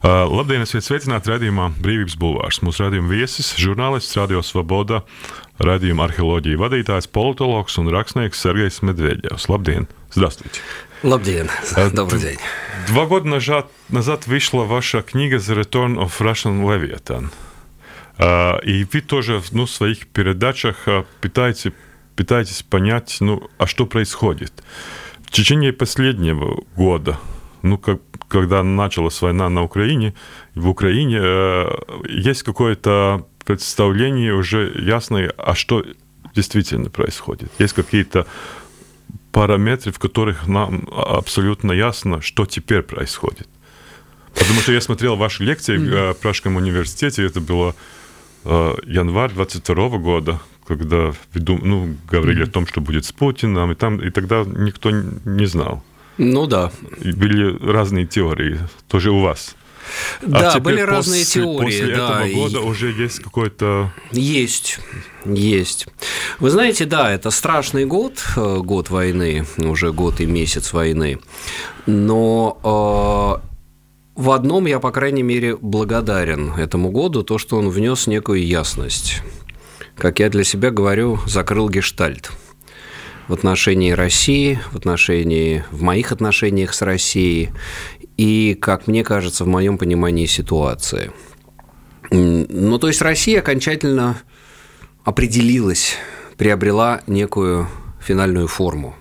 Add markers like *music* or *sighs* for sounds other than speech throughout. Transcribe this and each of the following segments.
Uh, labdien, esiet sveicināti raidījumā Brīvības Bulvārs. Mūsu raidījuma viesis, žurnālists, Radio Svoboda, raidījuma arheoloģija vadītājs, politologs un rakstnieks Sergejs Medvedevs. Labdien! Здравствуйте! Labdien! Добрый день! Два года назад, назад вышла ваша книга «The Return of Russian Leviathan». Uh, и вы тоже ну, в своих передачах пытаетесь, пытаетесь понять, ну, а что происходит. В течение последнего года ну, как, когда началась война на Украине, в Украине э, есть какое-то представление уже ясное, а что действительно происходит. Есть какие-то параметры, в которых нам абсолютно ясно, что теперь происходит. Потому что я смотрел ваши лекции mm-hmm. в Пражском университете, это было э, январь 22 года, когда ну, говорили mm-hmm. о том, что будет с Путиным, и, там, и тогда никто не знал. Ну да. Были разные теории, тоже у вас. Да, а были разные теории. После да, этого года и... уже есть какой-то... Есть, есть. Вы знаете, да, это страшный год, э, год войны, уже год и месяц войны, но э, в одном я, по крайней мере, благодарен этому году, то, что он внес некую ясность. Как я для себя говорю, закрыл гештальт – в отношении России, в отношении, в моих отношениях с Россией и, как мне кажется, в моем понимании ситуации. Ну, то есть Россия окончательно определилась, приобрела некую финальную форму.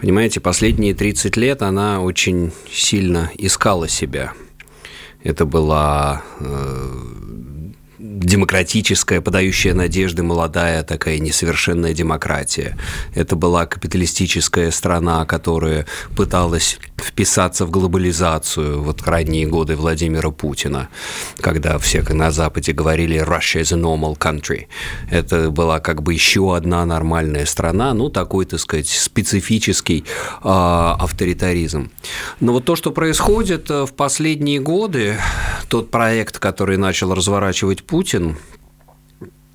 Понимаете, последние 30 лет она очень сильно искала себя. Это была э, демократическая, подающая надежды молодая такая несовершенная демократия. Это была капиталистическая страна, которая пыталась вписаться в глобализацию вот ранние годы Владимира Путина, когда все на Западе говорили «Russia is a normal country». Это была как бы еще одна нормальная страна, ну, такой, так сказать, специфический э, авторитаризм. Но вот то, что происходит э, в последние годы, тот проект, который начал разворачивать Путин,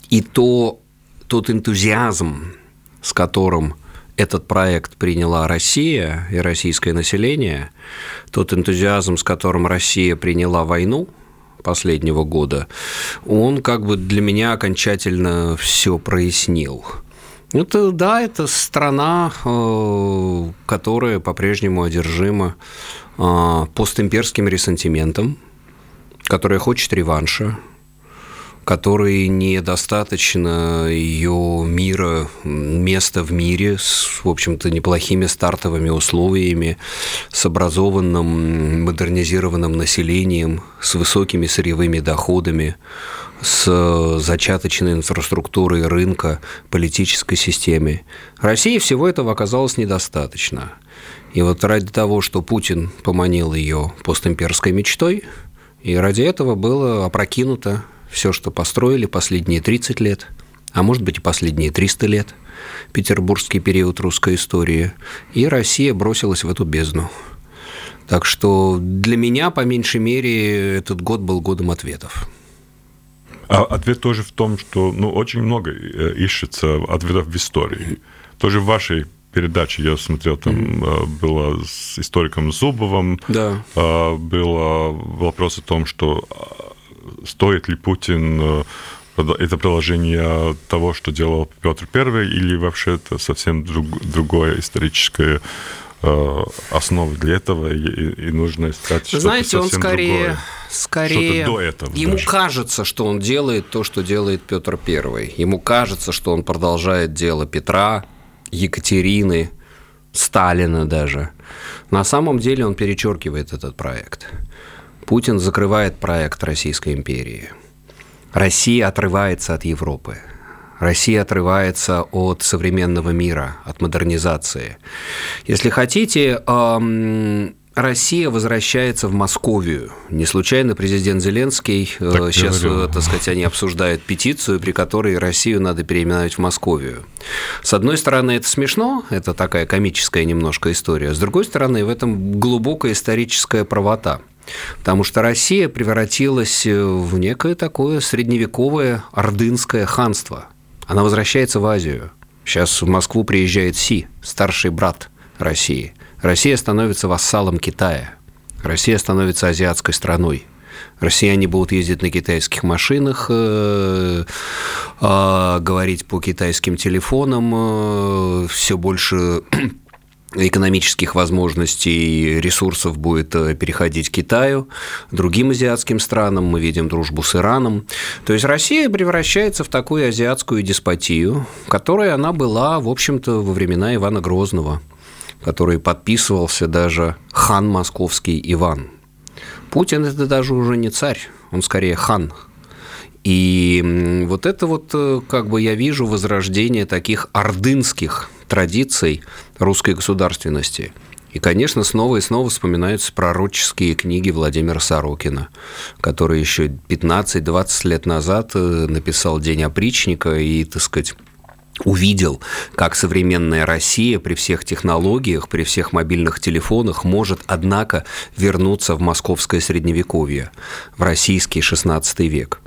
и то, тот энтузиазм, с которым этот проект приняла Россия и российское население, тот энтузиазм, с которым Россия приняла войну последнего года, он как бы для меня окончательно все прояснил. Это, да, это страна, э, которая по-прежнему одержима э, постимперским ресентиментом, которая хочет реванша, которой недостаточно ее мира, места в мире с, в общем-то, неплохими стартовыми условиями, с образованным, модернизированным населением, с высокими сырьевыми доходами, с зачаточной инфраструктурой рынка, политической системе. России всего этого оказалось недостаточно. И вот ради того, что Путин поманил ее постимперской мечтой, и ради этого было опрокинуто все, что построили последние 30 лет, а может быть и последние 300 лет, петербургский период русской истории, и Россия бросилась в эту бездну. Так что для меня, по меньшей мере, этот год был годом ответов. А ответ тоже в том, что ну, очень много э, ищется ответов в истории. Тоже в вашей передаче я смотрел, там mm-hmm. было с историком Зубовым, да. А, было вопрос о том, что стоит ли Путин э, это продолжение того, что делал Петр I, или вообще это совсем друг, другое историческое э, основы для этого, и, и нужно искать что-то Знаете, он скорее, другое. скорее до этого ему даже. кажется, что он делает то, что делает Петр I. Ему кажется, что он продолжает дело Петра, Екатерины, Сталина даже. На самом деле он перечеркивает этот проект. Путин закрывает проект Российской империи. Россия отрывается от Европы. Россия отрывается от современного мира, от модернизации. Если хотите, Россия возвращается в Московию. Не случайно президент Зеленский э, так сейчас, говорю. Э, так сказать, они обсуждают петицию, при которой Россию надо переименовать в Московию. С одной стороны, это смешно, это такая комическая немножко история. С другой стороны, в этом глубокая историческая правота – Потому что Россия превратилась э, в некое такое средневековое ордынское ханство. Она возвращается в Азию. Сейчас в Москву приезжает Си, старший брат России. Россия становится вассалом Китая. Россия становится азиатской страной. Россияне будут ездить на китайских машинах, э, э, говорить по китайским телефонам, э, все больше экономических возможностей ресурсов будет переходить к Китаю, другим азиатским странам, мы видим дружбу с Ираном. То есть Россия превращается в такую азиатскую деспотию, которой она была, в общем-то, во времена Ивана Грозного, который подписывался даже хан московский Иван – Путин это даже уже не царь, он скорее хан. И вот это вот, э, как бы я вижу, возрождение таких ордынских традиций русской государственности. И, конечно, снова и снова вспоминаются пророческие книги Владимира Сорокина, который еще 15-20 лет назад э, написал «День опричника» и, так сказать, увидел, как современная Россия при всех технологиях, при всех мобильных телефонах может, однако, вернуться в московское средневековье, в российский XVI век.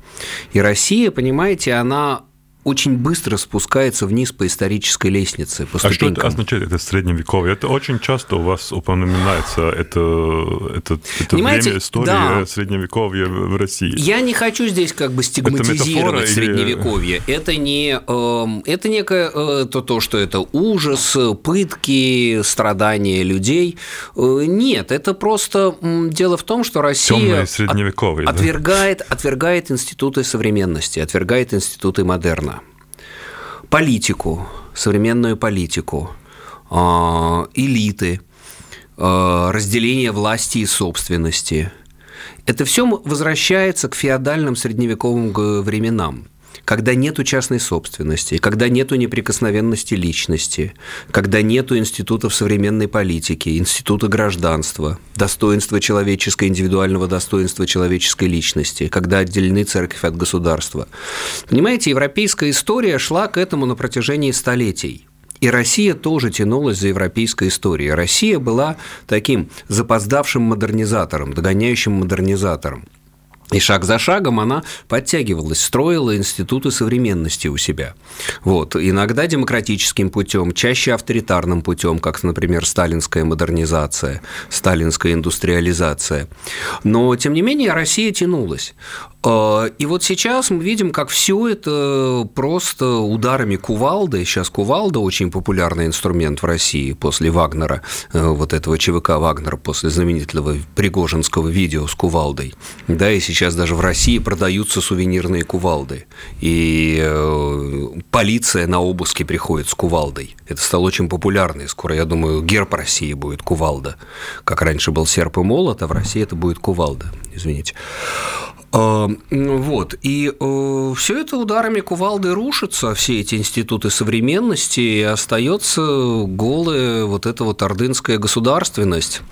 И Россия, понимаете, она очень быстро спускается вниз по исторической лестнице, по А что это означает, это средневековье? Это очень часто у вас упоминается, это, это, это время истории да. средневековья в России. Я не хочу здесь как бы стигматизировать это средневековье. Или... Это не э, это некое э, то, то, что это ужас, пытки, страдания людей. Э, нет, это просто дело в том, что Россия от, отвергает, отвергает институты современности, отвергает институты модерна политику, современную политику, а, элиты, а, разделение власти и собственности. Это все возвращается к феодальным средневековым временам – когда нету частной собственности, когда нету неприкосновенности личности, когда нету институтов современной политики, института гражданства, достоинства человеческого, индивидуального достоинства человеческой личности, когда отделены церковь от государства. Понимаете, европейская история шла к этому на протяжении столетий. И Россия тоже тянулась за европейской историей. Россия была таким запоздавшим модернизатором, догоняющим модернизатором. И шаг за шагом она подтягивалась, строила институты современности у себя. Вот. Иногда демократическим путем, чаще авторитарным путем, как, например, сталинская модернизация, сталинская индустриализация. Но, тем не менее, Россия тянулась. А, и вот сейчас мы видим, как все это просто ударами кувалды. Сейчас кувалда очень популярный инструмент в России после Вагнера, э, вот этого ЧВК Вагнера, после знаменитого Пригожинского видео с кувалдой. Да, и сейчас даже в России продаются сувенирные кувалды. И э, полиция на обыски приходит с кувалдой. Это стало очень популярно. И скоро, я думаю, герб России будет кувалда. Как раньше был серп и молот, а в России это будет кувалда. Извините. А, вот. И э, все это ударами кувалды рушится, все эти институты современности, и остается голая вот эта вот ордынская государственность.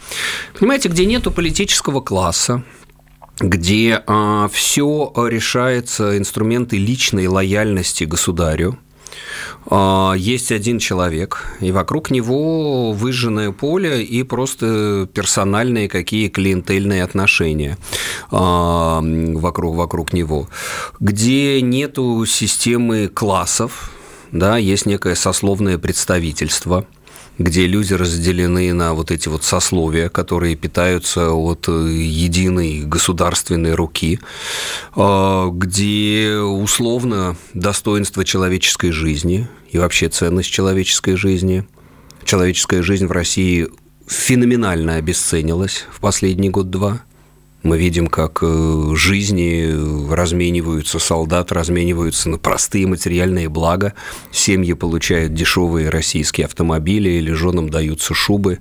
Понимаете, где нету политического класса, где а, все решается инструменты личной лояльности государю, есть один человек, и вокруг него выжженное поле и просто персональные какие клиентельные отношения а, вокруг, вокруг него, где нету системы классов, да, есть некое сословное представительство – где люди разделены на вот эти вот сословия, которые питаются от единой государственной руки, а, где условно достоинство человеческой жизни и вообще ценность человеческой жизни. Человеческая жизнь в России феноменально обесценилась в последний год-два – мы видим, как э, жизни размениваются, солдат размениваются на простые материальные блага, семьи получают дешевые российские автомобили, или женам даются шубы,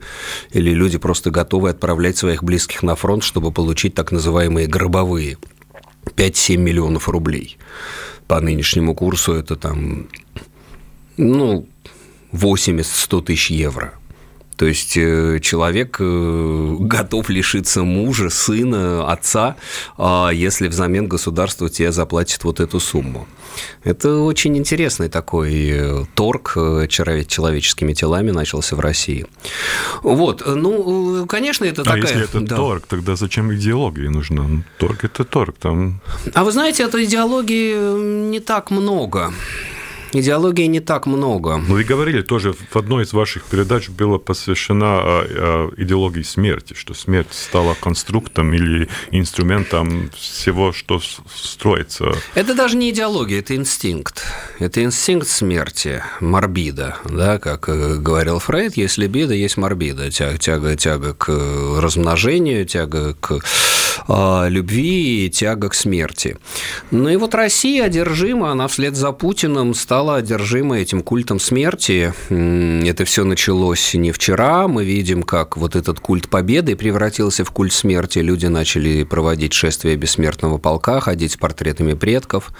или люди просто готовы отправлять своих близких на фронт, чтобы получить так называемые гробовые. 5-7 миллионов рублей. По нынешнему курсу это там, ну, 80-100 тысяч евро – то есть э, человек э, готов лишиться мужа, сына, отца, а если взамен государство тебе заплатит вот эту сумму. Это очень интересный такой э, торг человеческими телами начался в России. Вот, ну, конечно, это а такая... если это да. торг, тогда зачем идеология нужна? Ну, торг – это торг. Там... А вы знаете, этой идеологии не так много. Идеологии не так много. Ну, вы говорили тоже, в одной из ваших передач была посвящена а, а, идеологии смерти, что смерть стала конструктом или инструментом всего, что строится. Это даже не идеология, это инстинкт. Это инстинкт смерти, морбида, да, как э, говорил Фрейд, если бида, есть морбида, тяга, тяга, тяга к размножению, тяга к э, любви и тяга к смерти. Ну и вот Россия одержима, она вслед за Путиным стала одержима этим культом смерти. Это все началось не вчера. Мы видим, как вот этот культ победы превратился в культ смерти. Люди начали проводить шествие бессмертного полка, ходить с портретами предков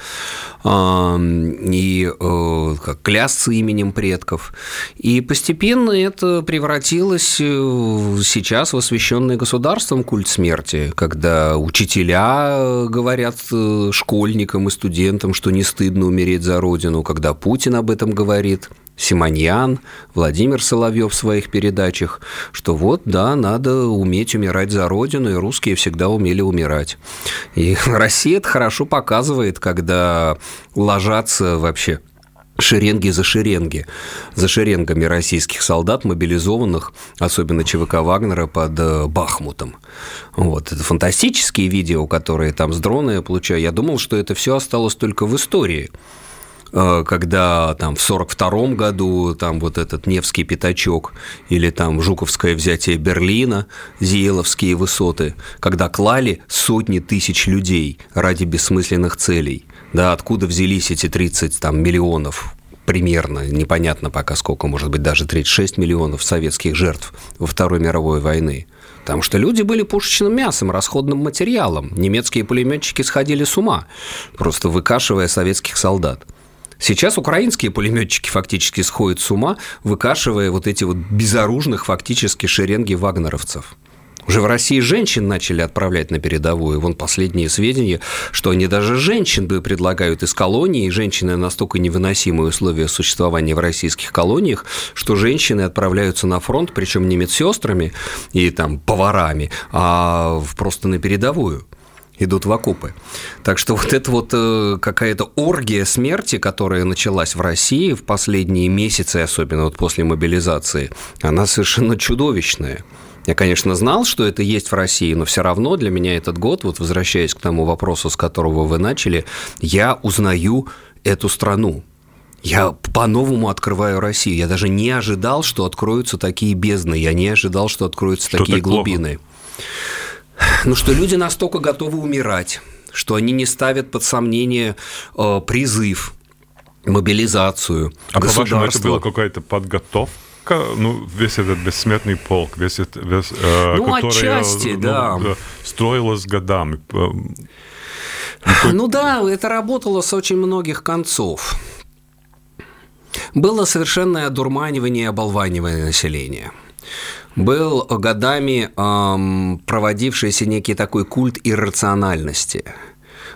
и э, как, клясться именем предков. И постепенно это превратилось э, сейчас в освященный государством культ смерти, когда учителя говорят э, школьникам и студентам, что не стыдно умереть за родину, когда Путин об этом говорит, Симоньян, Владимир Соловьев в своих передачах, что вот, да, надо уметь умирать за Родину, и русские всегда умели умирать. И *laughs* Россия это хорошо показывает, когда ложатся вообще шеренги за шеренги, за шеренгами российских солдат, мобилизованных, особенно ЧВК Вагнера, под э, Бахмутом. Вот. Это фантастические видео, которые там с дрона я получаю. Я думал, что это все осталось только в истории. Э, когда там в 1942 году там вот этот Невский пятачок или там Жуковское взятие Берлина, Зиеловские высоты, когда клали сотни тысяч людей ради бессмысленных целей. Да, откуда взялись эти 30 там, миллионов примерно, непонятно пока сколько, может быть, даже 36 миллионов советских жертв во Второй мировой войны. Потому что люди были пушечным мясом, расходным материалом. Немецкие пулеметчики сходили с ума, просто выкашивая советских солдат. Сейчас украинские пулеметчики фактически сходят с ума, выкашивая вот эти вот безоружных фактически шеренги вагнеровцев. Уже в России женщин начали отправлять на передовую. Вон последние сведения, что они даже женщин предлагают из колонии. Женщины настолько невыносимые условия существования в российских колониях, что женщины отправляются на фронт, причем не медсестрами и там поварами, а просто на передовую идут в окопы. Так что вот это вот э, какая-то оргия смерти, которая началась в России в последние месяцы, особенно вот после мобилизации, она совершенно чудовищная. Я, конечно, знал, что это есть в России, но все равно для меня этот год, вот возвращаясь к тому вопросу, с которого вы начали, я узнаю эту страну. Я по-новому открываю Россию. Я даже не ожидал, что откроются такие бездны. Я не ожидал, что откроются что такие глубины. Плохо? *sighs* Ну, что люди настолько готовы умирать, что они не ставят под сомнение э, призыв, мобилизацию, А по-вашему, это была какая-то подготовка? ну, весь этот бессмертный полк, весь этот, весь, э, ну, который отчасти, ну, да. строилось годами. Ну да, это работало с очень многих концов. Было совершенное одурманивание и оболванивание населения – был годами эм, проводившийся некий такой культ иррациональности –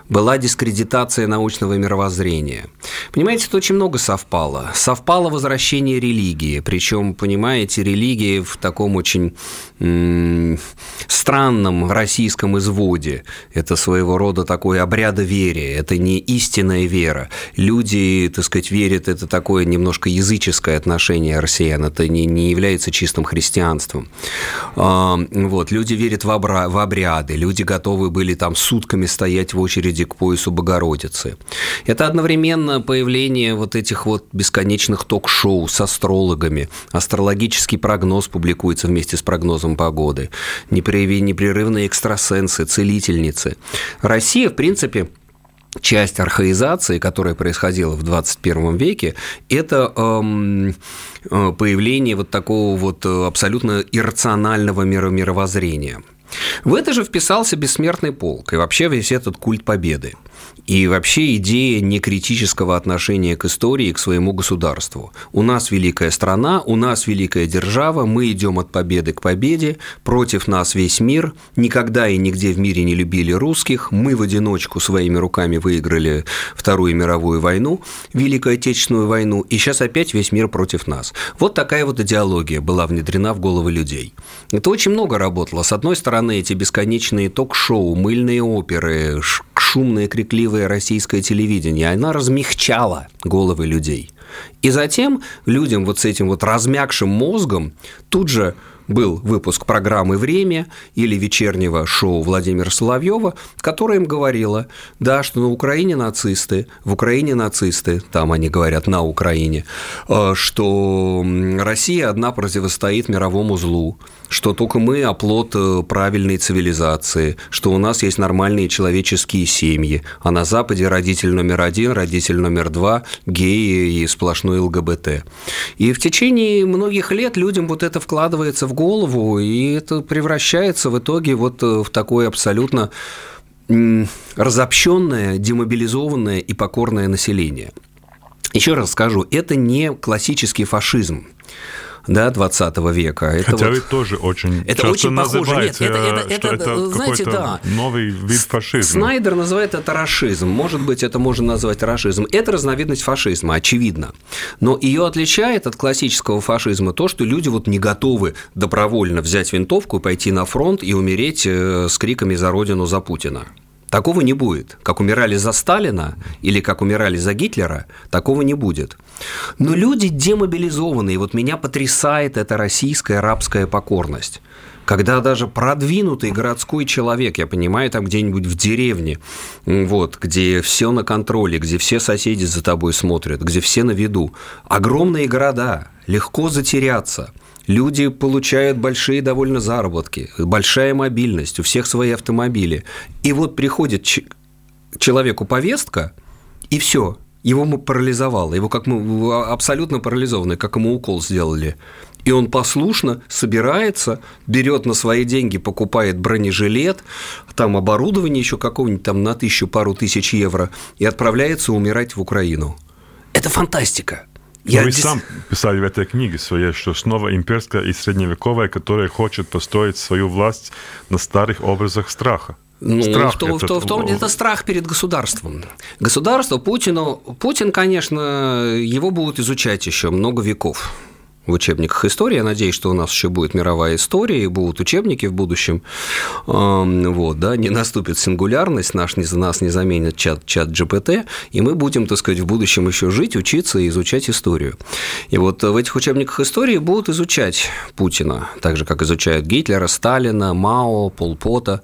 была дискредитация научного мировоззрения. Понимаете, тут очень много совпало. Совпало возвращение религии, причем, понимаете, религии в таком очень странном российском изводе. Это своего рода такое обрядоверие, это не истинная вера. Люди, так сказать, верят, это такое немножко языческое отношение россиян, это не, не является чистым христианством. А, вот, люди верят в, обра- в обряды, люди готовы были там сутками стоять в очереди очереди к поясу Богородицы. Это одновременно появление вот этих вот бесконечных ток-шоу с астрологами. Астрологический прогноз публикуется вместе с прогнозом погоды. Непрерывные экстрасенсы, целительницы. Россия, в принципе, часть архаизации, которая происходила в 21 веке, это эм, э, появление вот такого вот абсолютно иррационального мировоззрения – в это же вписался бессмертный полк и вообще весь этот культ победы. И вообще идея некритического отношения к истории, к своему государству. У нас великая страна, у нас великая держава, мы идем от победы к победе, против нас весь мир, никогда и нигде в мире не любили русских, мы в одиночку своими руками выиграли Вторую мировую войну, Великую Отечественную войну, и сейчас опять весь мир против нас. Вот такая вот идеология была внедрена в головы людей. Это очень много работало. С одной стороны, эти бесконечные ток-шоу, мыльные оперы, шумное, крикливое российское телевидение. Она размягчала головы людей. И затем людям вот с этим вот размягшим мозгом тут же был выпуск программы «Время» или вечернего шоу Владимира Соловьева, которое им говорило, да, что на Украине нацисты, в Украине нацисты, там они говорят на Украине, э, что Россия одна противостоит мировому злу, что только мы оплот э, правильной цивилизации, что у нас есть нормальные человеческие семьи, а на Западе родитель номер один, родитель номер два, геи и сплошной ЛГБТ. И в течение многих лет людям вот это вкладывается в голову, и это превращается в итоге вот э, в такое абсолютно разобщенное, демобилизованное и покорное население. Еще раз скажу, это не классический фашизм да, 20 века. Это Хотя вот... вы тоже очень это часто очень похоже. Нет, это, это, это, это знаете, да. новый вид фашизма. Снайдер называет это рашизм. Может быть, это можно назвать рашизм. Это разновидность фашизма, очевидно. Но ее отличает от классического фашизма то, что люди вот не готовы добровольно взять винтовку, пойти на фронт и умереть э, с криками «За Родину, за Путина». Такого не будет. Как умирали за Сталина или как умирали за Гитлера, такого не будет. Но люди демобилизованы, и вот меня потрясает эта российская рабская покорность когда даже продвинутый городской человек, я понимаю, там где-нибудь в деревне, вот, где все на контроле, где все соседи за тобой смотрят, где все на виду, огромные города, легко затеряться – Люди получают большие довольно заработки, большая мобильность, у всех свои автомобили. И вот приходит человеку повестка, и все, его парализовало, его как мы абсолютно парализованный, как ему укол сделали. И он послушно собирается, берет на свои деньги, покупает бронежилет, там оборудование еще какого-нибудь там на тысячу, пару тысяч евро и отправляется умирать в Украину. Это фантастика. Я вы дис... сам писали в этой книге своей, что снова имперская и средневековая, которая хочет построить свою власть на старых образах страха. Ну, страх в, том, этот... в, том, это страх перед государством. Государство Путину, Путин, конечно, его будут изучать еще много веков в учебниках истории. Я надеюсь, что у нас еще будет мировая история, и будут учебники в будущем. Вот, да, не наступит сингулярность, наш, не, нас не заменит чат, чат GPT, и мы будем, так сказать, в будущем еще жить, учиться и изучать историю. И вот в этих учебниках истории будут изучать Путина, так же, как изучают Гитлера, Сталина, Мао, Полпота.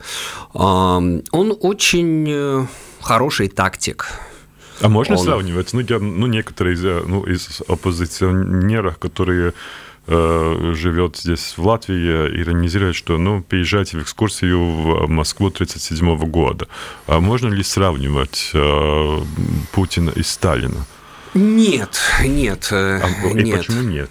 Он очень э, хороший тактик, а можно он... сравнивать? Ну, я, ну, некоторые из, ну, из оппозиционеров, которые э, живет здесь в Латвии, иронизирует, что ну, приезжайте в экскурсию в Москву 1937 года. А можно ли сравнивать э, Путина и Сталина? Нет, нет, э, а, нет. И почему нет?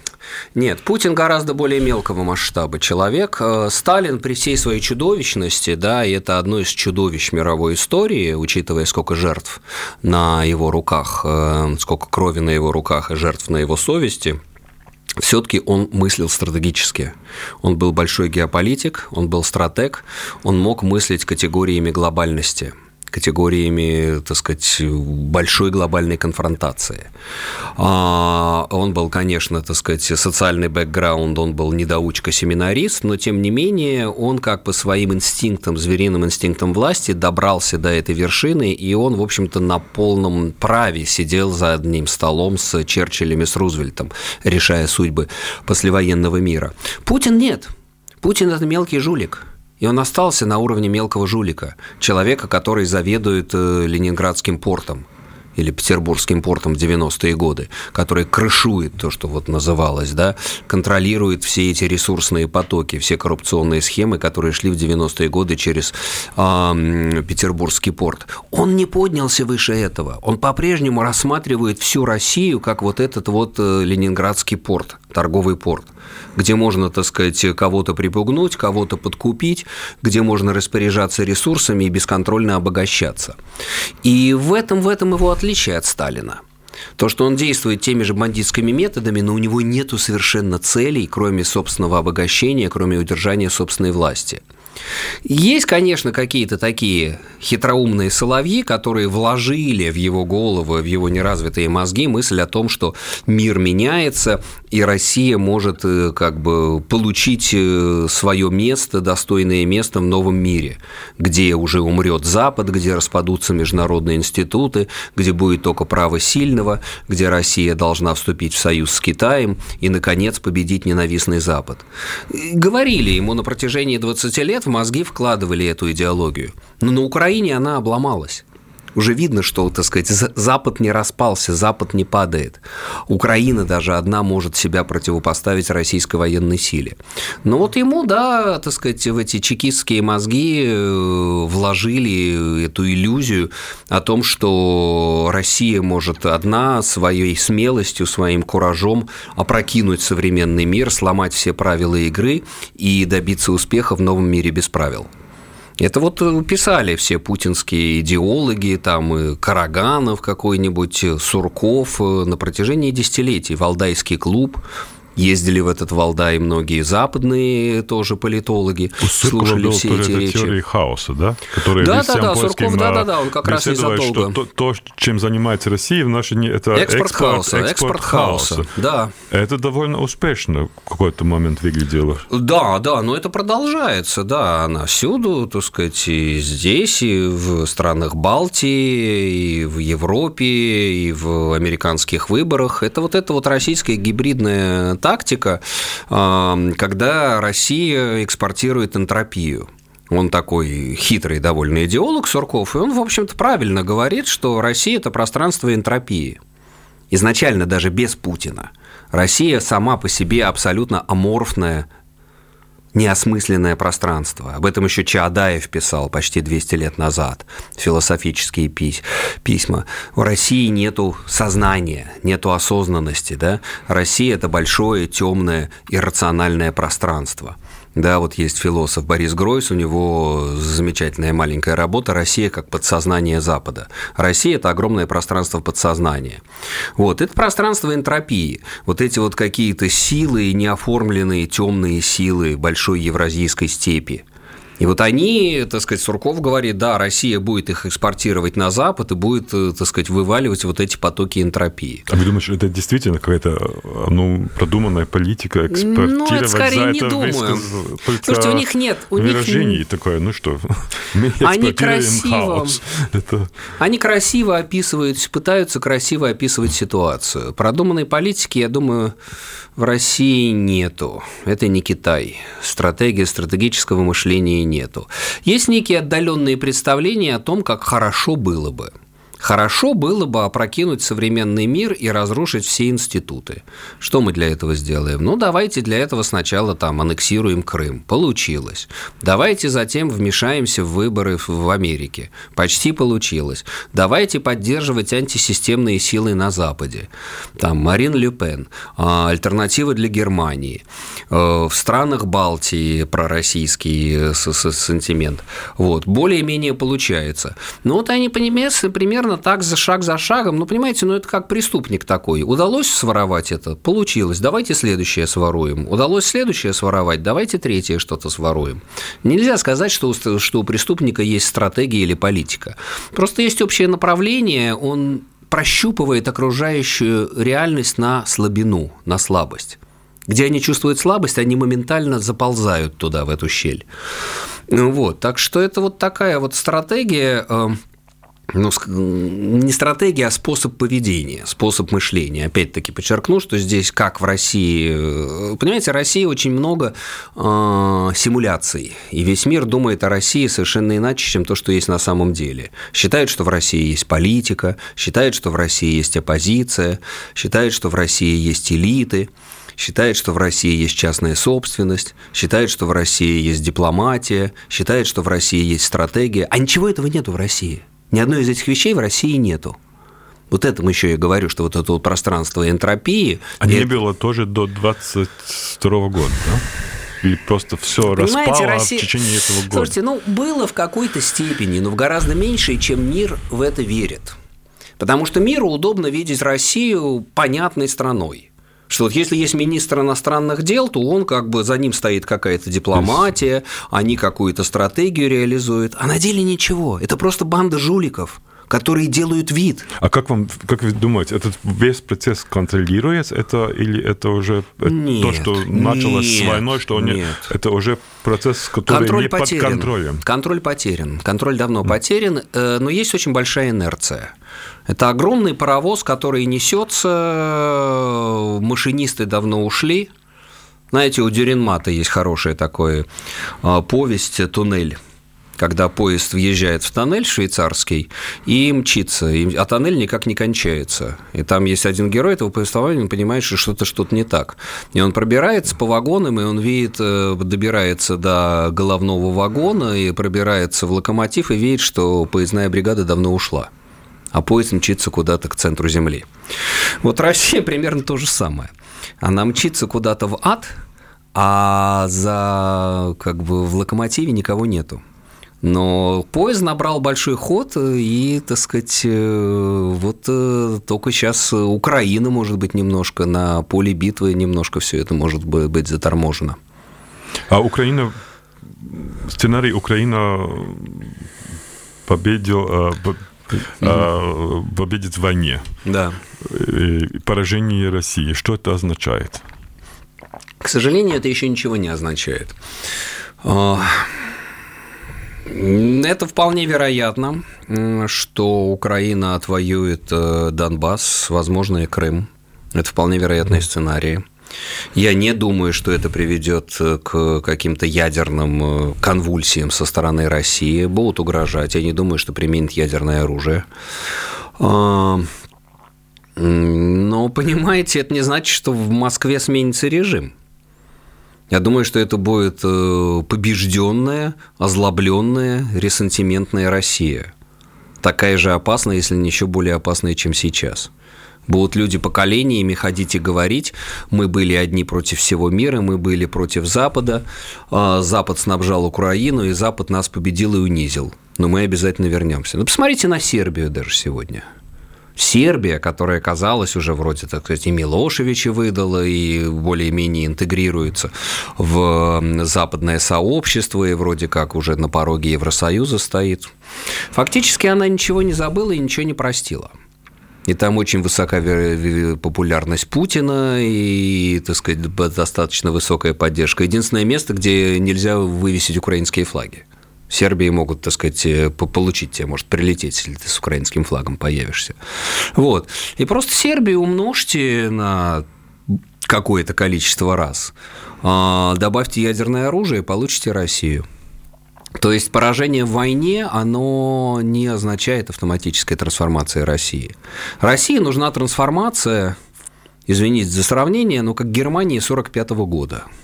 Нет, Путин гораздо более мелкого масштаба человек. Э, Сталин при всей своей чудовищности, да, и это одно из чудовищ мировой истории, учитывая, сколько жертв на его руках, э, сколько крови на его руках и жертв на его совести, все-таки он мыслил стратегически. Он был большой геополитик, он был стратег, он мог мыслить категориями глобальности – категориями, так сказать, большой глобальной конфронтации. А, он был, конечно, так сказать, социальный бэкграунд, он был недоучка-семинарист, но, тем не менее, он как по своим инстинктам, звериным инстинктам власти добрался до этой вершины, и он, в общем-то, на полном праве сидел за одним столом с Черчиллем и с Рузвельтом, решая судьбы послевоенного мира. Путин нет. Путин – это мелкий жулик – и он остался на уровне мелкого жулика, человека, который заведует э, Ленинградским портом или Петербургским портом в 90-е годы, который крышует то, что вот называлось, да, контролирует все эти ресурсные потоки, все коррупционные схемы, которые шли в 90-е годы через э, Петербургский порт. Он не поднялся выше этого. Он по-прежнему рассматривает всю Россию как вот этот вот э, Ленинградский порт, торговый порт где можно, так сказать, кого-то припугнуть, кого-то подкупить, где можно распоряжаться ресурсами и бесконтрольно обогащаться. И в этом, в этом его отличие от Сталина. То, что он действует теми же бандитскими методами, но у него нет совершенно целей, кроме собственного обогащения, кроме удержания собственной власти – Есть, конечно, какие-то такие хитроумные соловьи, которые вложили в его голову, в его неразвитые мозги мысль о том, что мир меняется, и Россия может э, как бы получить э, свое место, достойное место в новом мире, где уже умрет Запад, где распадутся международные институты, где будет только право сильного, где Россия должна вступить в союз с Китаем и, наконец, победить ненавистный Запад. Говорили ему на протяжении 20 лет в мозги вкладывали эту идеологию. Но на Украине она обломалась уже видно, что, так сказать, Запад не распался, Запад не падает. Украина даже одна может себя противопоставить российской военной силе. Но вот ему, да, так сказать, в эти чекистские мозги э, вложили эту иллюзию о том, что Россия может одна своей смелостью, своим куражом опрокинуть современный мир, сломать все правила игры и добиться успеха в новом мире без правил. Это вот э, писали все путинские идеологи, там и Караганов какой-нибудь, э, Сурков э, на протяжении десятилетий, Валдайский клуб, Ездили в этот Валдай многие западные тоже политологи, У слушали все эти речи. теории хаоса, да? Которые да, да, да, Сурков, да, да, да, он как раз незадолго. Что то, то, чем занимается Россия в нашей это экспорт, экспорт хаоса, экспорт, экспорт хаоса, хаоса, да. Это довольно успешно в какой-то момент выглядело. Да, да, но это продолжается, да, она всюду, так сказать, и здесь, и в странах Балтии, и в Европе, и в американских выборах. Это вот это вот российская гибридная тактика, когда Россия экспортирует энтропию. Он такой хитрый довольно идеолог Сурков, и он, в общем-то, правильно говорит, что Россия – это пространство энтропии. Изначально даже без Путина. Россия сама по себе абсолютно аморфная неосмысленное пространство. Об этом еще Чаадаев писал почти 200 лет назад, философические письма. В России нету сознания, нету осознанности. Да? Россия – это большое, темное, иррациональное пространство. Да, вот есть философ Борис Гройс, у него замечательная маленькая работа «Россия как подсознание Запада». Россия – это огромное пространство подсознания. Вот, это пространство энтропии. Вот эти вот какие-то силы, неоформленные темные силы большой евразийской степи – и вот они, так сказать, Сурков говорит, да, Россия будет их экспортировать на Запад и будет, э, так сказать, вываливать вот эти потоки энтропии. А вы думаете, это действительно какая-то ну, продуманная политика экспортировать ну, это скорее за не это думаю. Высказ... Слушайте, у них нет... У выражений них... такое, ну что, *laughs* мы они красиво, это... Они красиво описывают, пытаются красиво описывать ситуацию. Продуманной политики, я думаю, в России нету. Это не Китай. Стратегия стратегического мышления нету. Есть некие отдаленные представления о том, как хорошо было бы – Хорошо было бы опрокинуть современный мир и разрушить все институты. Что мы для этого сделаем? Ну, давайте для этого сначала там аннексируем Крым. Получилось. Давайте затем вмешаемся в выборы в Америке. Почти получилось. Давайте поддерживать антисистемные силы на Западе. Там Марин Ле Пен, а, альтернатива для Германии. Э, в странах Балтии пророссийский сантимент. Вот. Более-менее получается. Ну, вот они, примерно примерно так за шаг за шагом. Ну, понимаете, ну это как преступник такой. Удалось своровать это? Получилось. Давайте следующее своруем. Удалось следующее своровать? Давайте третье что-то своруем. Нельзя сказать, что у, что у преступника есть стратегия или политика. Просто есть общее направление, он прощупывает окружающую реальность на слабину, на слабость. Где они чувствуют слабость, они моментально заползают туда, в эту щель. Вот, так что это вот такая вот стратегия э, ну, не стратегия, а способ поведения, способ мышления. Опять-таки подчеркну, что здесь, как в России, э, понимаете, Россия очень много э, симуляций, и весь мир думает о России совершенно иначе, чем то, что есть на самом деле. Считают, что в России есть политика, считают, что в России есть оппозиция, считают, что в России есть элиты, считает, что в России есть частная собственность, считает, что в России есть дипломатия, считает, что в России есть стратегия, а ничего этого нету в России – ни одной из этих вещей в России нету. Вот этому еще я говорю, что вот это вот пространство энтропии... А не было тоже до 22 года, да? Или просто все распало Россия... в течение этого года? Слушайте, ну, было в какой-то степени, но в гораздо меньшей, чем мир в это верит. Потому что миру удобно видеть Россию понятной страной Что вот если есть министр иностранных дел, то он как бы за ним стоит какая-то дипломатия, они какую-то стратегию реализуют, а на деле ничего. Это просто банда жуликов которые делают вид. А как вам, как вы думаете, этот весь процесс контролируется, это или это уже нет, то, что началось нет, с войной, что нет. нет. это уже процесс, который Контроль не потерян. под контролем? Контроль потерян. Контроль давно mm. потерян, э, но есть очень большая инерция. Это огромный паровоз, который несется, машинисты давно ушли. Знаете, у Дюринмата есть хорошая такая э, повесть «Туннель» когда поезд въезжает в тоннель швейцарский и мчится, а тоннель никак не кончается. И там есть один герой этого повествования, он понимает, что что-то что-то не так. И он пробирается по вагонам, и он видит, э, добирается до головного вагона и пробирается в локомотив и видит, что поездная бригада давно ушла а поезд мчится куда-то к центру Земли. Вот Россия примерно то же самое. Она мчится куда-то в ад, а за как бы в локомотиве никого нету. Но поезд набрал большой ход, и, так сказать, э, вот э, только сейчас Украина, может быть, немножко на поле битвы, немножко все это может быть заторможено. А Украина, сценарий Украина победил, победит в войне. Да. Поражение России. Что это означает? К сожалению, это еще ничего не означает. Это вполне вероятно, что Украина отвоюет э, Донбасс, возможно, и Крым. Это вполне вероятные сценарии. Я не думаю, что это приведет э, к каким-то ядерным э, конвульсиям со стороны России. Будут угрожать. Я не думаю, что применят ядерное оружие. А, но, понимаете, это не значит, что в Москве сменится режим. Я думаю, что это будет э, побежденная, озлобленная, ресентиментная Россия. Такая же опасная, если не еще более опасная, чем сейчас. Будут люди поколениями ходить и говорить, мы были одни против всего мира, мы были против Запада, а Запад снабжал Украину, и Запад нас победил и унизил. Но мы обязательно вернемся. Ну, посмотрите на Сербию даже сегодня. Сербия, которая казалась уже вроде, так сказать, и Милошевича выдала, и более-менее интегрируется в западное сообщество, и вроде как уже на пороге Евросоюза стоит. Фактически она ничего не забыла и ничего не простила. И там очень высока популярность Путина и, так сказать, достаточно высокая поддержка. Единственное место, где нельзя вывесить украинские флаги. Сербии могут, так сказать, э, получить тебе, может прилететь, если ты с украинским флагом появишься. Вот. И просто Сербию умножьте на какое-то количество раз, а, добавьте ядерное оружие, и получите Россию. То есть поражение в войне, оно не означает автоматической трансформации России. России нужна трансформация, извините за сравнение, но как Германии 1945 года –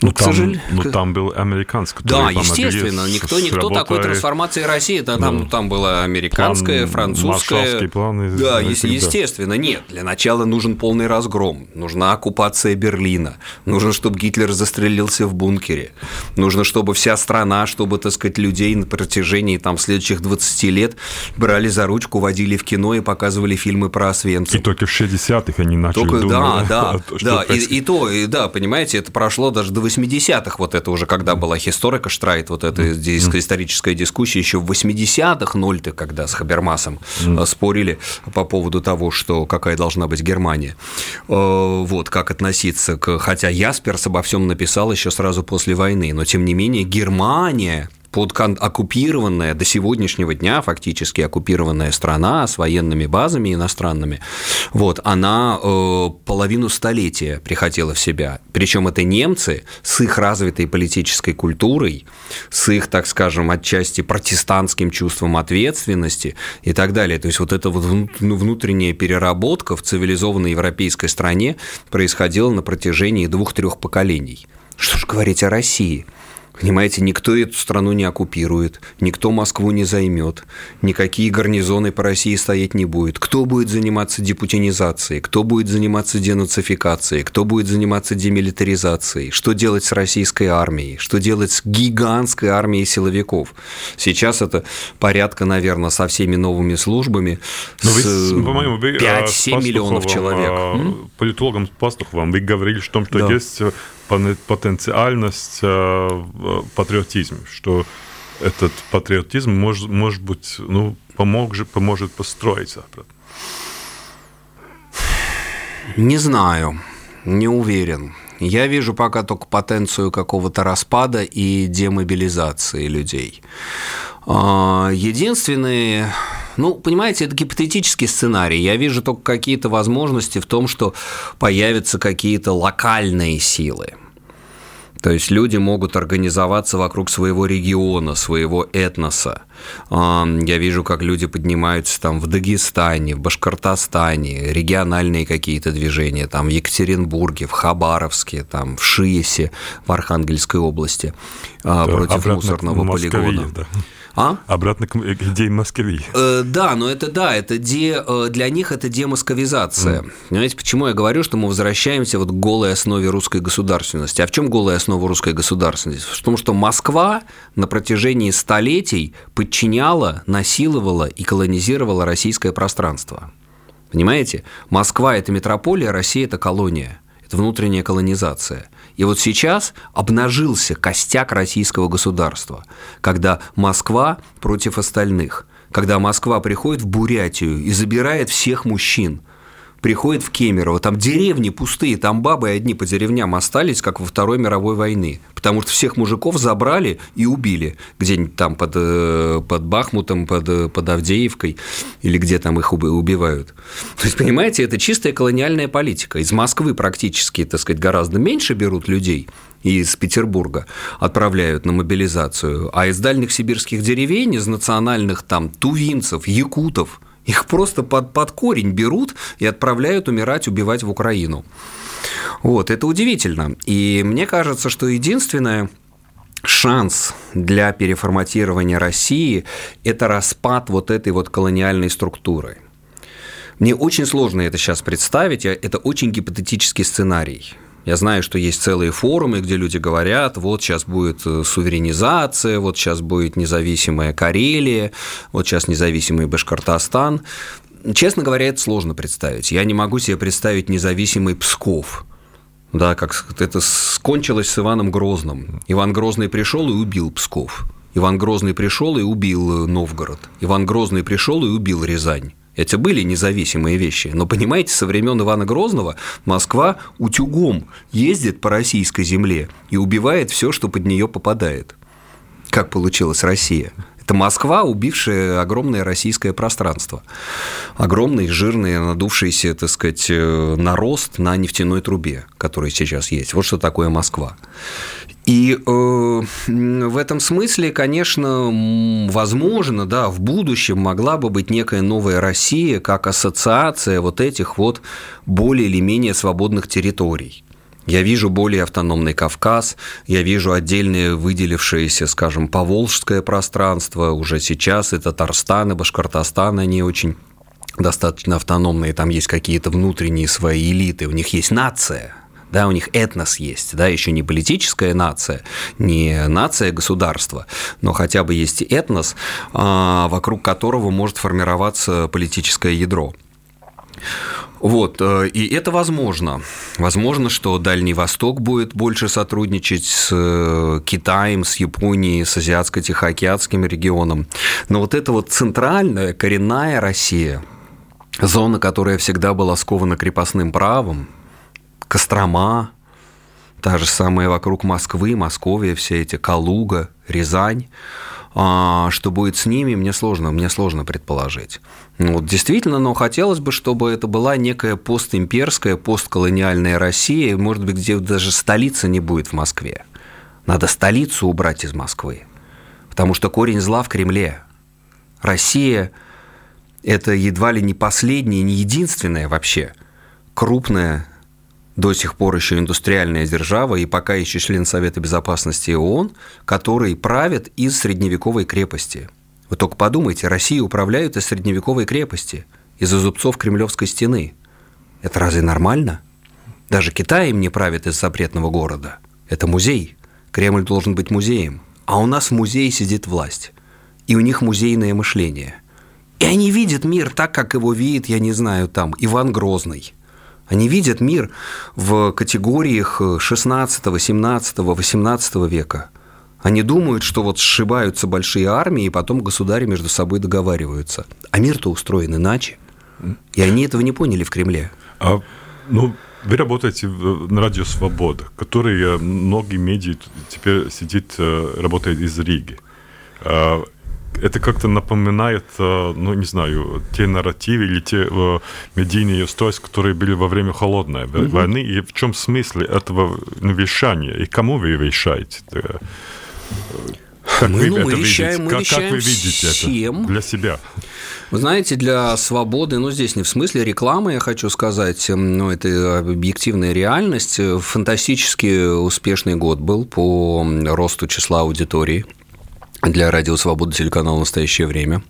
ну, там, сожалению... ну, там был американский. Да, естественно. Никто, никто такой трансформации России. Это, там, ну, там была американская, план, французская. План, да, е- естественно. Нет, для начала нужен полный разгром. Нужна оккупация Берлина. Нужно, чтобы Гитлер застрелился в бункере. Нужно, чтобы вся страна, чтобы, так сказать, людей на протяжении там, следующих 20 лет брали за ручку, водили в кино и показывали фильмы про Освенцим. И только в 60-х они начали только, думать. Да, *laughs* да, да. И, и то, и, да, понимаете, это прошло даже 80-х, вот это уже когда была историка Штрайт, вот эта mm-hmm. историческая дискуссия, еще в 80-х, нольты, когда с Хабермасом mm-hmm. спорили по поводу того, что какая должна быть Германия. Э, вот, как относиться к... Хотя Ясперс обо всем написал еще сразу после войны, но тем не менее Германия под оккупированная до сегодняшнего дня фактически оккупированная страна с военными базами иностранными, вот, она э, половину столетия приходила в себя. Причем это немцы с их развитой политической культурой, с их, так скажем, отчасти протестантским чувством ответственности и так далее. То есть вот эта вот ну, внутренняя переработка в цивилизованной европейской стране происходила на протяжении двух-трех поколений. Что ж говорить о России? Понимаете, никто эту страну не оккупирует, никто Москву не займет, никакие гарнизоны по России стоять не будет. Кто будет заниматься депутинизацией, кто будет заниматься денацификацией, кто будет заниматься демилитаризацией, что делать с российской армией, что делать с гигантской армией силовиков. Сейчас это порядка, наверное, со всеми новыми службами, Но с вы, по-моему, вы, 5-7 миллионов человек. М? Политологом Пастуховым вы говорили о том, что Да. есть потенциальность э, патриотизма, что этот патриотизм может, может быть, ну, помог, поможет построить Запад. Не знаю, не уверен. Я вижу пока только потенцию какого-то распада и демобилизации людей. А, Единственные, ну, понимаете, это гипотетический сценарий. Я вижу только какие-то возможности в том, что появятся какие-то локальные силы. То есть люди могут организоваться вокруг своего региона, своего этноса. А, Я вижу, как люди поднимаются там в Дагестане, в Башкортостане, региональные какие-то движения, там в Екатеринбурге, в Хабаровске, там в Шиесе, в Архангельской области а, против мусорного Москве, полигона. да. А? Обратно к идее Москвы. Э, Да, но это да, это де, э, для них это демосковизация. Понимаете, почему я говорю, что мы возвращаемся вот к голой основе русской государственности? А в чем голая основа русской государственности? В том, что Москва на протяжении столетий подчиняла, насиловала и колонизировала российское пространство. Понимаете? Москва – это метрополия, Россия – это колония. Это внутренняя колонизация. И вот сейчас обнажился костяк российского государства, когда Москва против остальных, когда Москва приходит в Бурятию и забирает всех мужчин, приходит в Кемерово, там деревни пустые, там бабы одни по деревням остались, как во Второй мировой войны, потому что всех мужиков забрали и убили где-нибудь там под, э, под Бахмутом, под, э, под Авдеевкой или где там их уби- убивают. То есть, понимаете, это чистая колониальная политика. Из Москвы практически, так сказать, гораздо меньше берут людей, из Петербурга отправляют на мобилизацию, а из дальних сибирских деревень, из национальных там тувинцев, якутов, их просто под, под корень берут и отправляют умирать, убивать в Украину. Вот, это удивительно. И мне кажется, что единственное, шанс для переформатирования России – это распад вот этой вот колониальной структуры. Мне очень сложно это сейчас представить, я- это очень гипотетический сценарий. Я знаю, что есть целые форумы, где люди говорят, вот сейчас будет э, суверенизация, вот сейчас будет независимая Карелия, вот сейчас независимый Башкортостан. Честно говоря, это сложно представить. Я не могу себе представить независимый Псков. Да, как это скончилось с Иваном Грозным. Иван Грозный пришел и убил Псков. Иван Грозный пришел и убил э, Новгород. Иван Грозный пришел и убил Рязань. Это были независимые вещи. Но понимаете, со времен Ивана Грозного Москва утюгом ездит по российской земле и убивает все, что под нее попадает. Как получилась Россия? Это Москва, убившая огромное российское пространство. Огромный, жирный, надувшийся, так сказать, э, нарост на нефтяной трубе, который сейчас есть. Вот что такое Москва. И э, в этом смысле, конечно, возможно, да, в будущем могла бы быть некая новая Россия как ассоциация вот этих вот более или менее свободных территорий. Я вижу более автономный Кавказ, я вижу отдельное выделившееся, скажем, поволжское пространство, уже сейчас и Татарстан, и Башкортостан, они очень достаточно автономные, там есть какие-то внутренние свои элиты, у них есть нация, да, у них этнос есть, да, еще не политическая нация, не нация государства, но хотя бы есть этнос, а, вокруг которого может формироваться политическое ядро. Вот, э, и это возможно. Возможно, что Дальний Восток будет больше сотрудничать с э, Китаем, с Японией, с Азиатско-Тихоокеанским регионом. Но вот эта вот центральная, коренная Россия, зона, которая всегда была скована крепостным правом, Кострома, та же самая вокруг Москвы, Московия, все эти Калуга, Рязань. А что будет с ними, мне сложно, мне сложно предположить. Ну, вот действительно, но хотелось бы, чтобы это была некая постимперская, постколониальная Россия, может быть, где даже столица не будет в Москве. Надо столицу убрать из Москвы, потому что корень зла в Кремле. Россия – это едва ли не последняя, не единственная вообще крупная до сих пор еще индустриальная держава и пока еще член Совета Безопасности ООН, который правит из средневековой крепости. Вы только подумайте, Россию управляют из средневековой крепости, из-за зубцов Кремлевской стены. Это разве нормально? Даже Китай им не правит из запретного города. Это музей. Кремль должен быть музеем. А у нас в музее сидит власть. И у них музейное мышление. И они видят мир так, как его видит, я не знаю, там, Иван Грозный – они видят мир в категориях 16, 17, 18 века. Они думают, что вот сшибаются большие армии, и потом государи между собой договариваются. А мир-то устроен иначе. И они этого не поняли в Кремле. А, ну, вы работаете на Радио Свобода, который многие медиа теперь сидит, э, работает из Риги. Это как-то напоминает, э, ну, не знаю, те нарративы или те э, медийные устройства, которые были во время холодной mm-hmm. войны, и в чем смысл этого вещания, и кому вы вещаете? Как мы, вы ну, это мы вещаем, видите? Мы как, как вы видите всем. это для себя? Вы знаете, для свободы, ну здесь не в смысле рекламы, я хочу сказать, ну это объективная реальность. Фантастически успешный год был по росту числа аудитории для Радио Свобода телеканала «Настоящее время».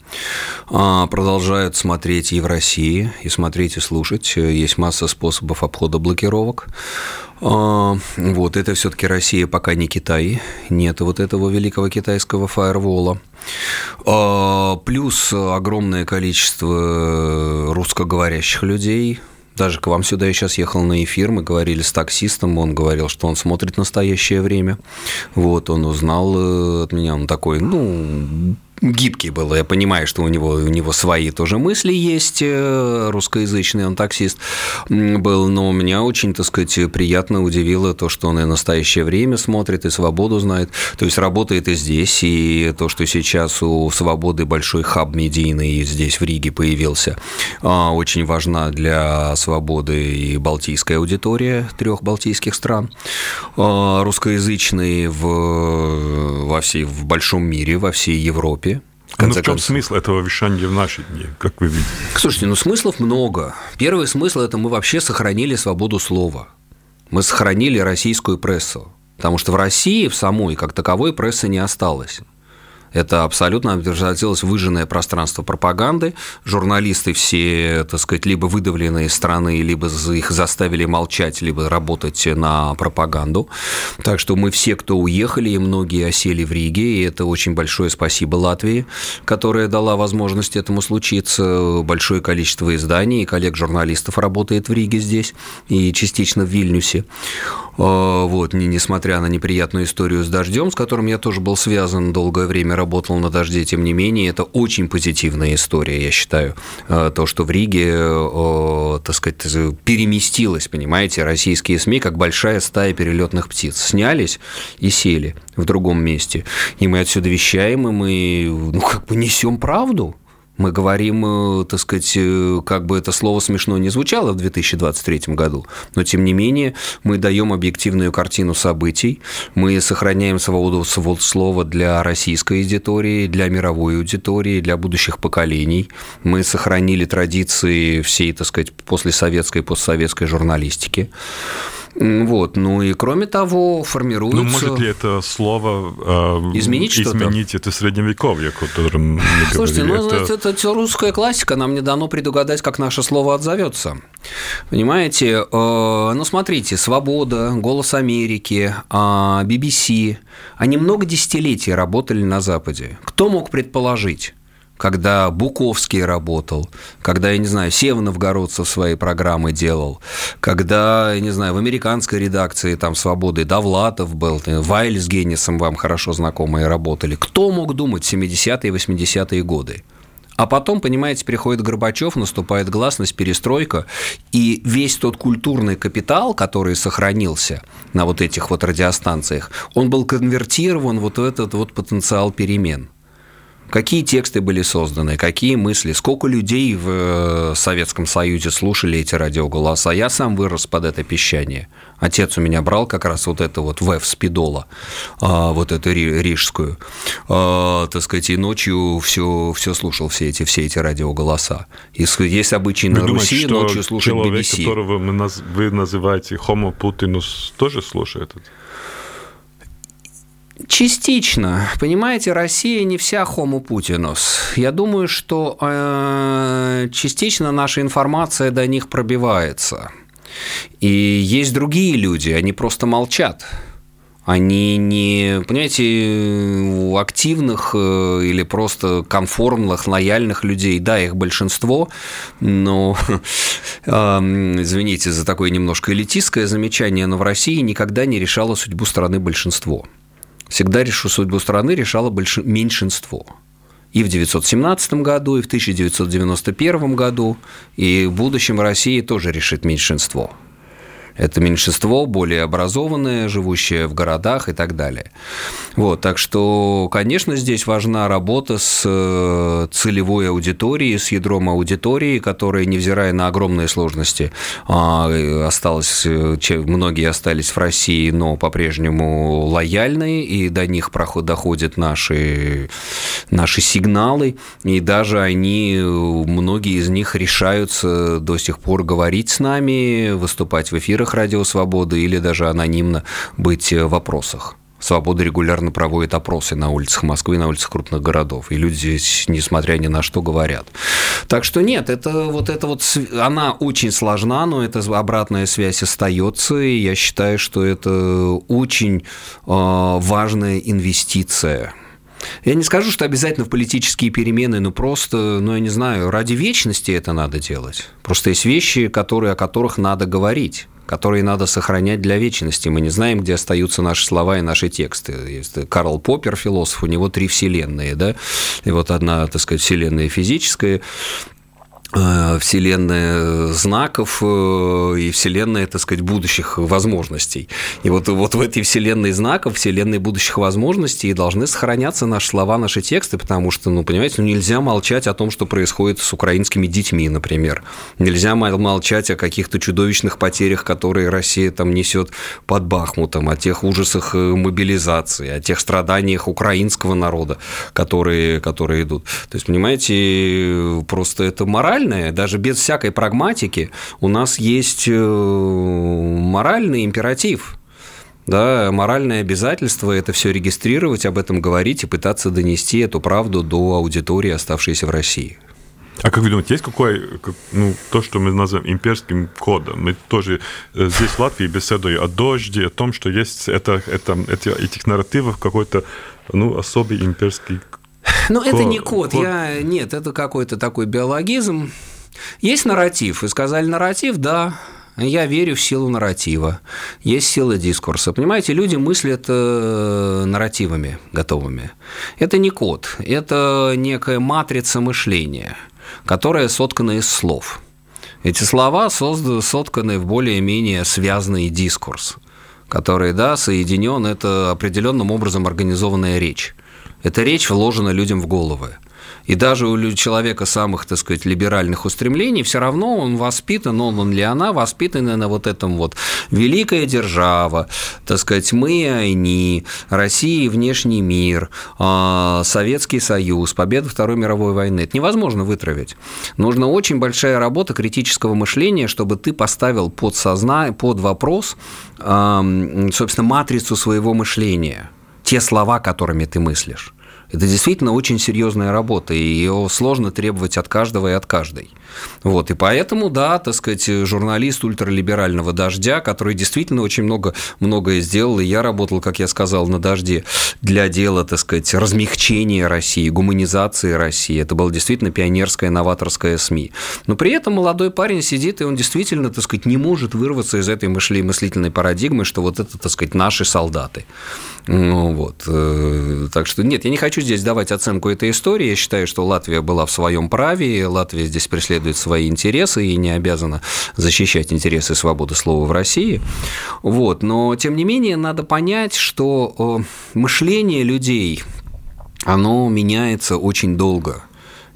А, продолжают смотреть и в России, и смотреть, и слушать. Есть масса способов обхода блокировок. А, вот, это все таки Россия, пока не Китай. Нет вот этого великого китайского фаервола. А, плюс огромное количество русскоговорящих людей – даже к вам сюда я сейчас ехал на эфир, мы говорили с таксистом, он говорил, что он смотрит настоящее время. Вот, он узнал э, от меня, он такой, ну, гибкий был. Я понимаю, что у него, у него свои тоже мысли есть, э, русскоязычный он таксист был, но меня очень, так сказать, приятно удивило то, что он и настоящее время смотрит, и свободу знает, то есть работает и здесь, и то, что сейчас у свободы большой хаб медийный здесь в Риге появился, а, очень важна для свободы и балтийская аудитория трех балтийских стран, а, русскоязычный в, во всей, в большом мире, во всей Европе, ну, в чем смысл этого вещания в наши дни, как вы видите? Слушайте, ну смыслов много. Первый смысл – это мы вообще сохранили свободу слова. Мы сохранили российскую прессу. Потому что в России в самой, как таковой, прессы не осталось. Это абсолютно превратилось в выжженное пространство пропаганды. Журналисты все, так сказать, либо выдавленные из страны, либо их заставили молчать, либо работать на пропаганду. Так что мы все, кто уехали, и многие осели в Риге, и это очень большое спасибо Латвии, которая дала возможность этому случиться. Большое количество изданий и коллег-журналистов работает в Риге здесь и частично в Вильнюсе. А, вот, несмотря на неприятную историю с дождем, с которым я тоже был связан долгое время, работал на дожде, тем не менее, это очень позитивная история, я считаю. А, то, что в Риге, так сказать, переместилось, понимаете, российские СМИ, как большая стая перелетных птиц, снялись и сели в другом месте. И мы отсюда вещаем, и мы ну, как бы несем правду. Мы говорим, э, так сказать, э, как бы это слово смешно не звучало в 2023 году, но тем не менее мы даем объективную картину событий, мы сохраняем свободу слова для российской аудитории, для мировой аудитории, для будущих поколений. Мы сохранили традиции всей, так сказать, послесоветской и постсоветской журналистики. Вот. Ну и кроме того, формируется... Ну, может ли это слово э, изменить что-то? Изменить это средневековье, о котором мы Слушайте, говорили. ну, это... это, это русская классика, нам не дано предугадать, как наше слово отзовется. Понимаете? Э, ну, смотрите, «Свобода», «Голос Америки», BBC, они много десятилетий работали на Западе. Кто мог предположить? Когда Буковский работал, когда, я не знаю, Сева Новгородцев свои программы делал, когда, я не знаю, в американской редакции там «Свободы» Довлатов был, Вайль с Геннисом вам хорошо знакомые работали. Кто мог думать 70-е и 80-е годы? А потом, понимаете, приходит Горбачев, наступает гласность, перестройка, и весь тот культурный капитал, который сохранился на вот этих вот радиостанциях, он был конвертирован вот в этот вот потенциал перемен. Какие тексты были созданы, какие мысли, сколько людей в э, Советском Союзе слушали эти радиоголоса. Я сам вырос под это песчание. Отец у меня брал как раз вот это вот ВЭФ спидола, а, вот эту рижскую, а, так сказать, и ночью все, все слушал, все эти, все эти радиоголоса. Есть обычай на Руси что ночью слушать человек, BBC. которого вы называете Homo Putinus, тоже слушает это? Частично. Понимаете, Россия не вся homo Putinus. Я думаю, что э, частично наша информация до них пробивается. И есть другие люди, они просто молчат. Они не, понимаете, у активных э, или просто конформных, лояльных людей, да, их большинство, но, *laughs* извините за такое немножко элитистское замечание, но в России никогда не решало судьбу страны большинство всегда решу судьбу страны решало больш... меньшинство. И в 1917 году, и в 1991 году, и в будущем России тоже решит меньшинство – это меньшинство, более образованное, живущее в городах и так далее. Вот, так что, конечно, здесь важна работа с э, целевой аудиторией, с ядром аудитории, которая, невзирая на огромные сложности, а, осталось, э, многие остались в России, но по-прежнему лояльные, и до них доходят наши, наши сигналы, и даже они, многие из них решаются до сих пор говорить с нами, выступать в эфирах эфирах «Радио Свободы» или даже анонимно быть в опросах. Свобода регулярно проводит опросы на улицах Москвы, на улицах крупных городов. И люди здесь, несмотря ни на что, говорят. Так что нет, это вот это вот, она очень сложна, но эта обратная связь остается. И я считаю, что это очень э, важная инвестиция я не скажу, что обязательно в политические перемены, но просто, ну, я не знаю, ради вечности это надо делать. Просто есть вещи, которые, о которых надо говорить которые надо сохранять для вечности. Мы не знаем, где остаются наши слова и наши тексты. Есть Карл Поппер, философ, у него три вселенные, да, и вот одна, так сказать, вселенная физическая, вселенная знаков э, и вселенная, так сказать, будущих возможностей. И вот, вот в этой вселенной знаков, вселенной будущих возможностей должны сохраняться наши слова, наши тексты, потому что, ну, понимаете, ну, нельзя молчать о том, что происходит с украинскими детьми, например. Нельзя молчать о каких-то чудовищных потерях, которые Россия там несет под Бахмутом, о тех ужасах э, мобилизации, о тех страданиях украинского народа, которые, которые идут. То есть, понимаете, просто это мораль моральное, даже без всякой прагматики, у нас есть э, моральный императив. Да, моральное обязательство – это все регистрировать, об этом говорить и пытаться донести эту правду до аудитории, оставшейся в России. А как вы думаете, есть какой, ну, то, что мы называем имперским кодом? Мы тоже э, здесь в Латвии беседуем о дожде, о том, что есть это, это, эти, этих нарративов какой-то ну, особый имперский ну, это не код. код. Я... Нет, это какой-то такой биологизм. Есть нарратив. Вы сказали нарратив, да. Я верю в силу нарратива. Есть сила дискурса. Понимаете, люди мыслят э, нарративами готовыми. Это не код, это некая матрица мышления, которая соткана из слов. Эти слова сотканы в более-менее связанный дискурс, который, да, соединен, это определенным образом организованная речь. Эта речь вложена людям в головы. И даже у человека самых, так сказать, либеральных устремлений, все равно он воспитан, он, он или она воспитаны на вот этом вот великая держава, так сказать, мы и они, Россия и внешний мир, а, Советский Союз, победа Второй мировой войны. Это невозможно вытравить. Нужна очень большая работа критического мышления, чтобы ты поставил под, созна... под вопрос, собственно, матрицу своего мышления, те слова, которыми ты мыслишь. Это действительно очень серьезная работа, и ее сложно требовать от каждого и от каждой. Вот, и поэтому, да, так сказать, журналист ультралиберального «Дождя», который действительно очень много, многое сделал, и я работал, как я сказал, на «Дожде» для дела, так сказать, размягчения России, гуманизации России. Это было действительно пионерское, новаторское СМИ. Но при этом молодой парень сидит, и он действительно, так сказать, не может вырваться из этой мыслительной парадигмы, что вот это, так сказать, наши солдаты. Ну, вот. Э, так что нет, я не хочу здесь давать оценку этой истории. Я считаю, что Латвия была в своем праве, Латвия здесь преследует свои интересы и не обязана защищать интересы свободы слова в России. Вот. Но, тем не менее, надо понять, что э, мышление людей оно меняется очень долго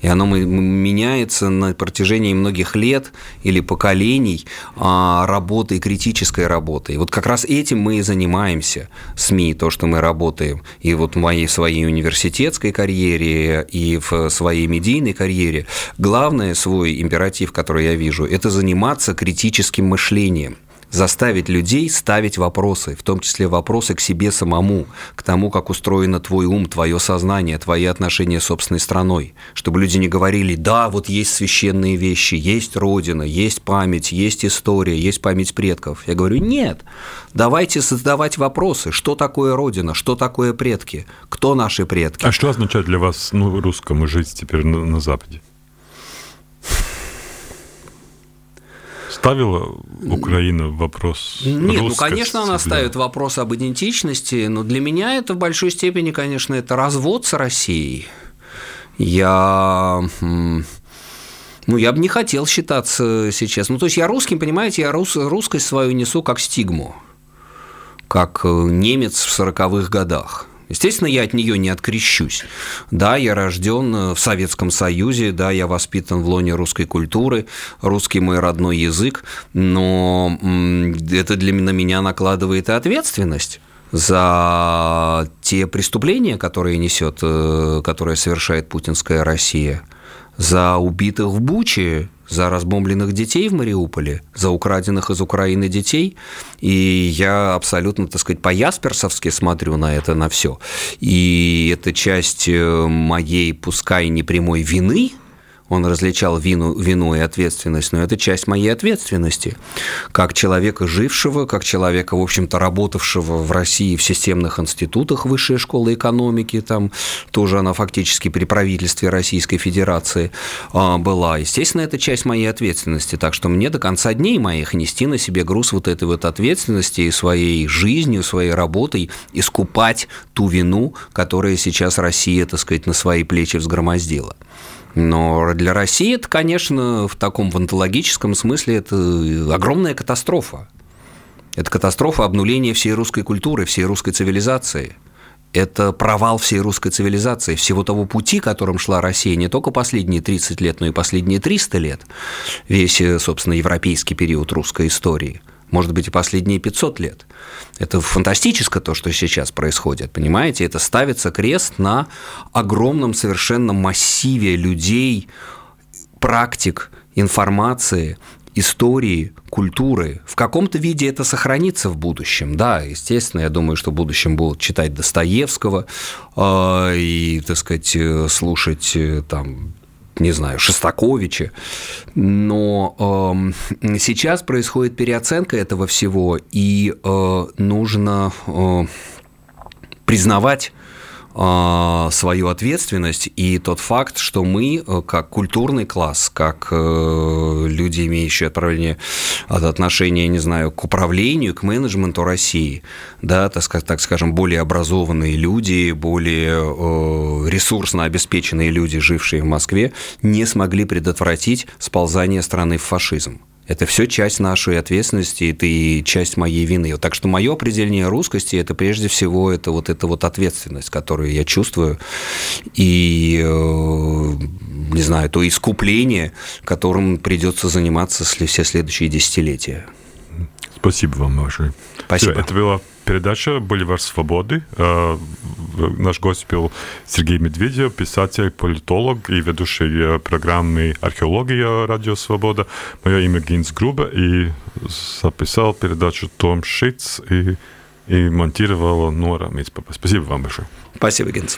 и оно меняется на протяжении многих лет или поколений а, работы, критической работы. И вот как раз этим мы и занимаемся, СМИ, то, что мы работаем. И вот в моей своей университетской карьере и в своей медийной карьере главное свой императив, который я вижу, это заниматься критическим мышлением – заставить людей ставить вопросы, в том числе вопросы к себе самому, к тому, как устроено твой ум, твое сознание, твои отношения с собственной страной, чтобы люди не говорили, да, вот есть священные вещи, есть Родина, есть память, есть история, есть память предков. Я говорю, нет, давайте задавать вопросы, что такое Родина, что такое предки, кто наши предки. А что означает для вас, ну, русскому жить теперь на, на Западе? Ставила Украина вопрос? Нет, ну, конечно, она ставит вопрос об идентичности, но для меня это в большой степени, конечно, это развод с Россией. Я ну, я бы не хотел считаться сейчас. Ну, то есть я русским, понимаете, я рус, русскость свою несу как стигму, как э, немец в сороковых годах. Естественно, я от нее не открещусь. Да, я рожден э, в Советском Союзе, да, я воспитан в лоне русской культуры, русский мой родной язык, но это для меня накладывает и ответственность за те преступления, которые несет, э, которые совершает путинская Россия, за убитых в Буче за разбомбленных детей в Мариуполе, за украденных из Украины детей. И я абсолютно, так сказать, по-ясперсовски смотрю на это, на все. И это часть э, моей, пускай не прямой вины – он различал вину, вину и ответственность, но это часть моей ответственности. Как человека жившего, как человека, в общем-то, работавшего в России в системных институтах Высшей школы экономики, там тоже она фактически при правительстве Российской Федерации а, была. Естественно, это часть моей ответственности, так что мне до конца дней моих нести на себе груз вот этой вот ответственности и своей жизнью, своей работой искупать ту вину, которая сейчас Россия, так сказать, на свои плечи взгромоздила. Но для России это, конечно, в таком вантологическом смысле это огромная катастрофа. Это катастрофа обнуления всей русской культуры, всей русской цивилизации. Это провал всей русской цивилизации, всего того пути, которым шла Россия не только последние 30 лет, но и последние 300 лет, весь, собственно, европейский период русской истории – может быть, и последние 500 лет. Это фантастическое то, что сейчас происходит, понимаете? Это ставится крест на огромном совершенно массиве людей, практик, информации, истории, культуры. В каком-то виде это сохранится в будущем. Да, естественно, я думаю, что в будущем будут читать Достоевского э, и, так сказать, э, слушать э, там не знаю, Шостаковича. Но э, сейчас происходит переоценка этого всего, и э, нужно э, признавать свою ответственность и тот факт, что мы, э, как культурный класс, как э, люди, имеющие отправление от отношения, не знаю, к управлению, к менеджменту России, да, так, так скажем, более образованные люди, более э, ресурсно обеспеченные люди, жившие в Москве, не смогли предотвратить сползание страны в фашизм. Это все часть нашей ответственности, это и часть моей вины. Так что мое определение русскости – это прежде всего это вот эта вот ответственность, которую я чувствую, и, э, не знаю, то искупление, которым придется заниматься все следующие десятилетия. Спасибо вам большое. Спасибо. Все, это была передача «Боливар свободы». Э, наш гость был Сергей Медведев, писатель, политолог и ведущий э, программы «Археология. Радио Свобода». Мое имя Гинс Груба, и записал передачу Том Шиц и, и монтировала Нора Мицпапа. Спасибо вам большое. Спасибо, Гинс.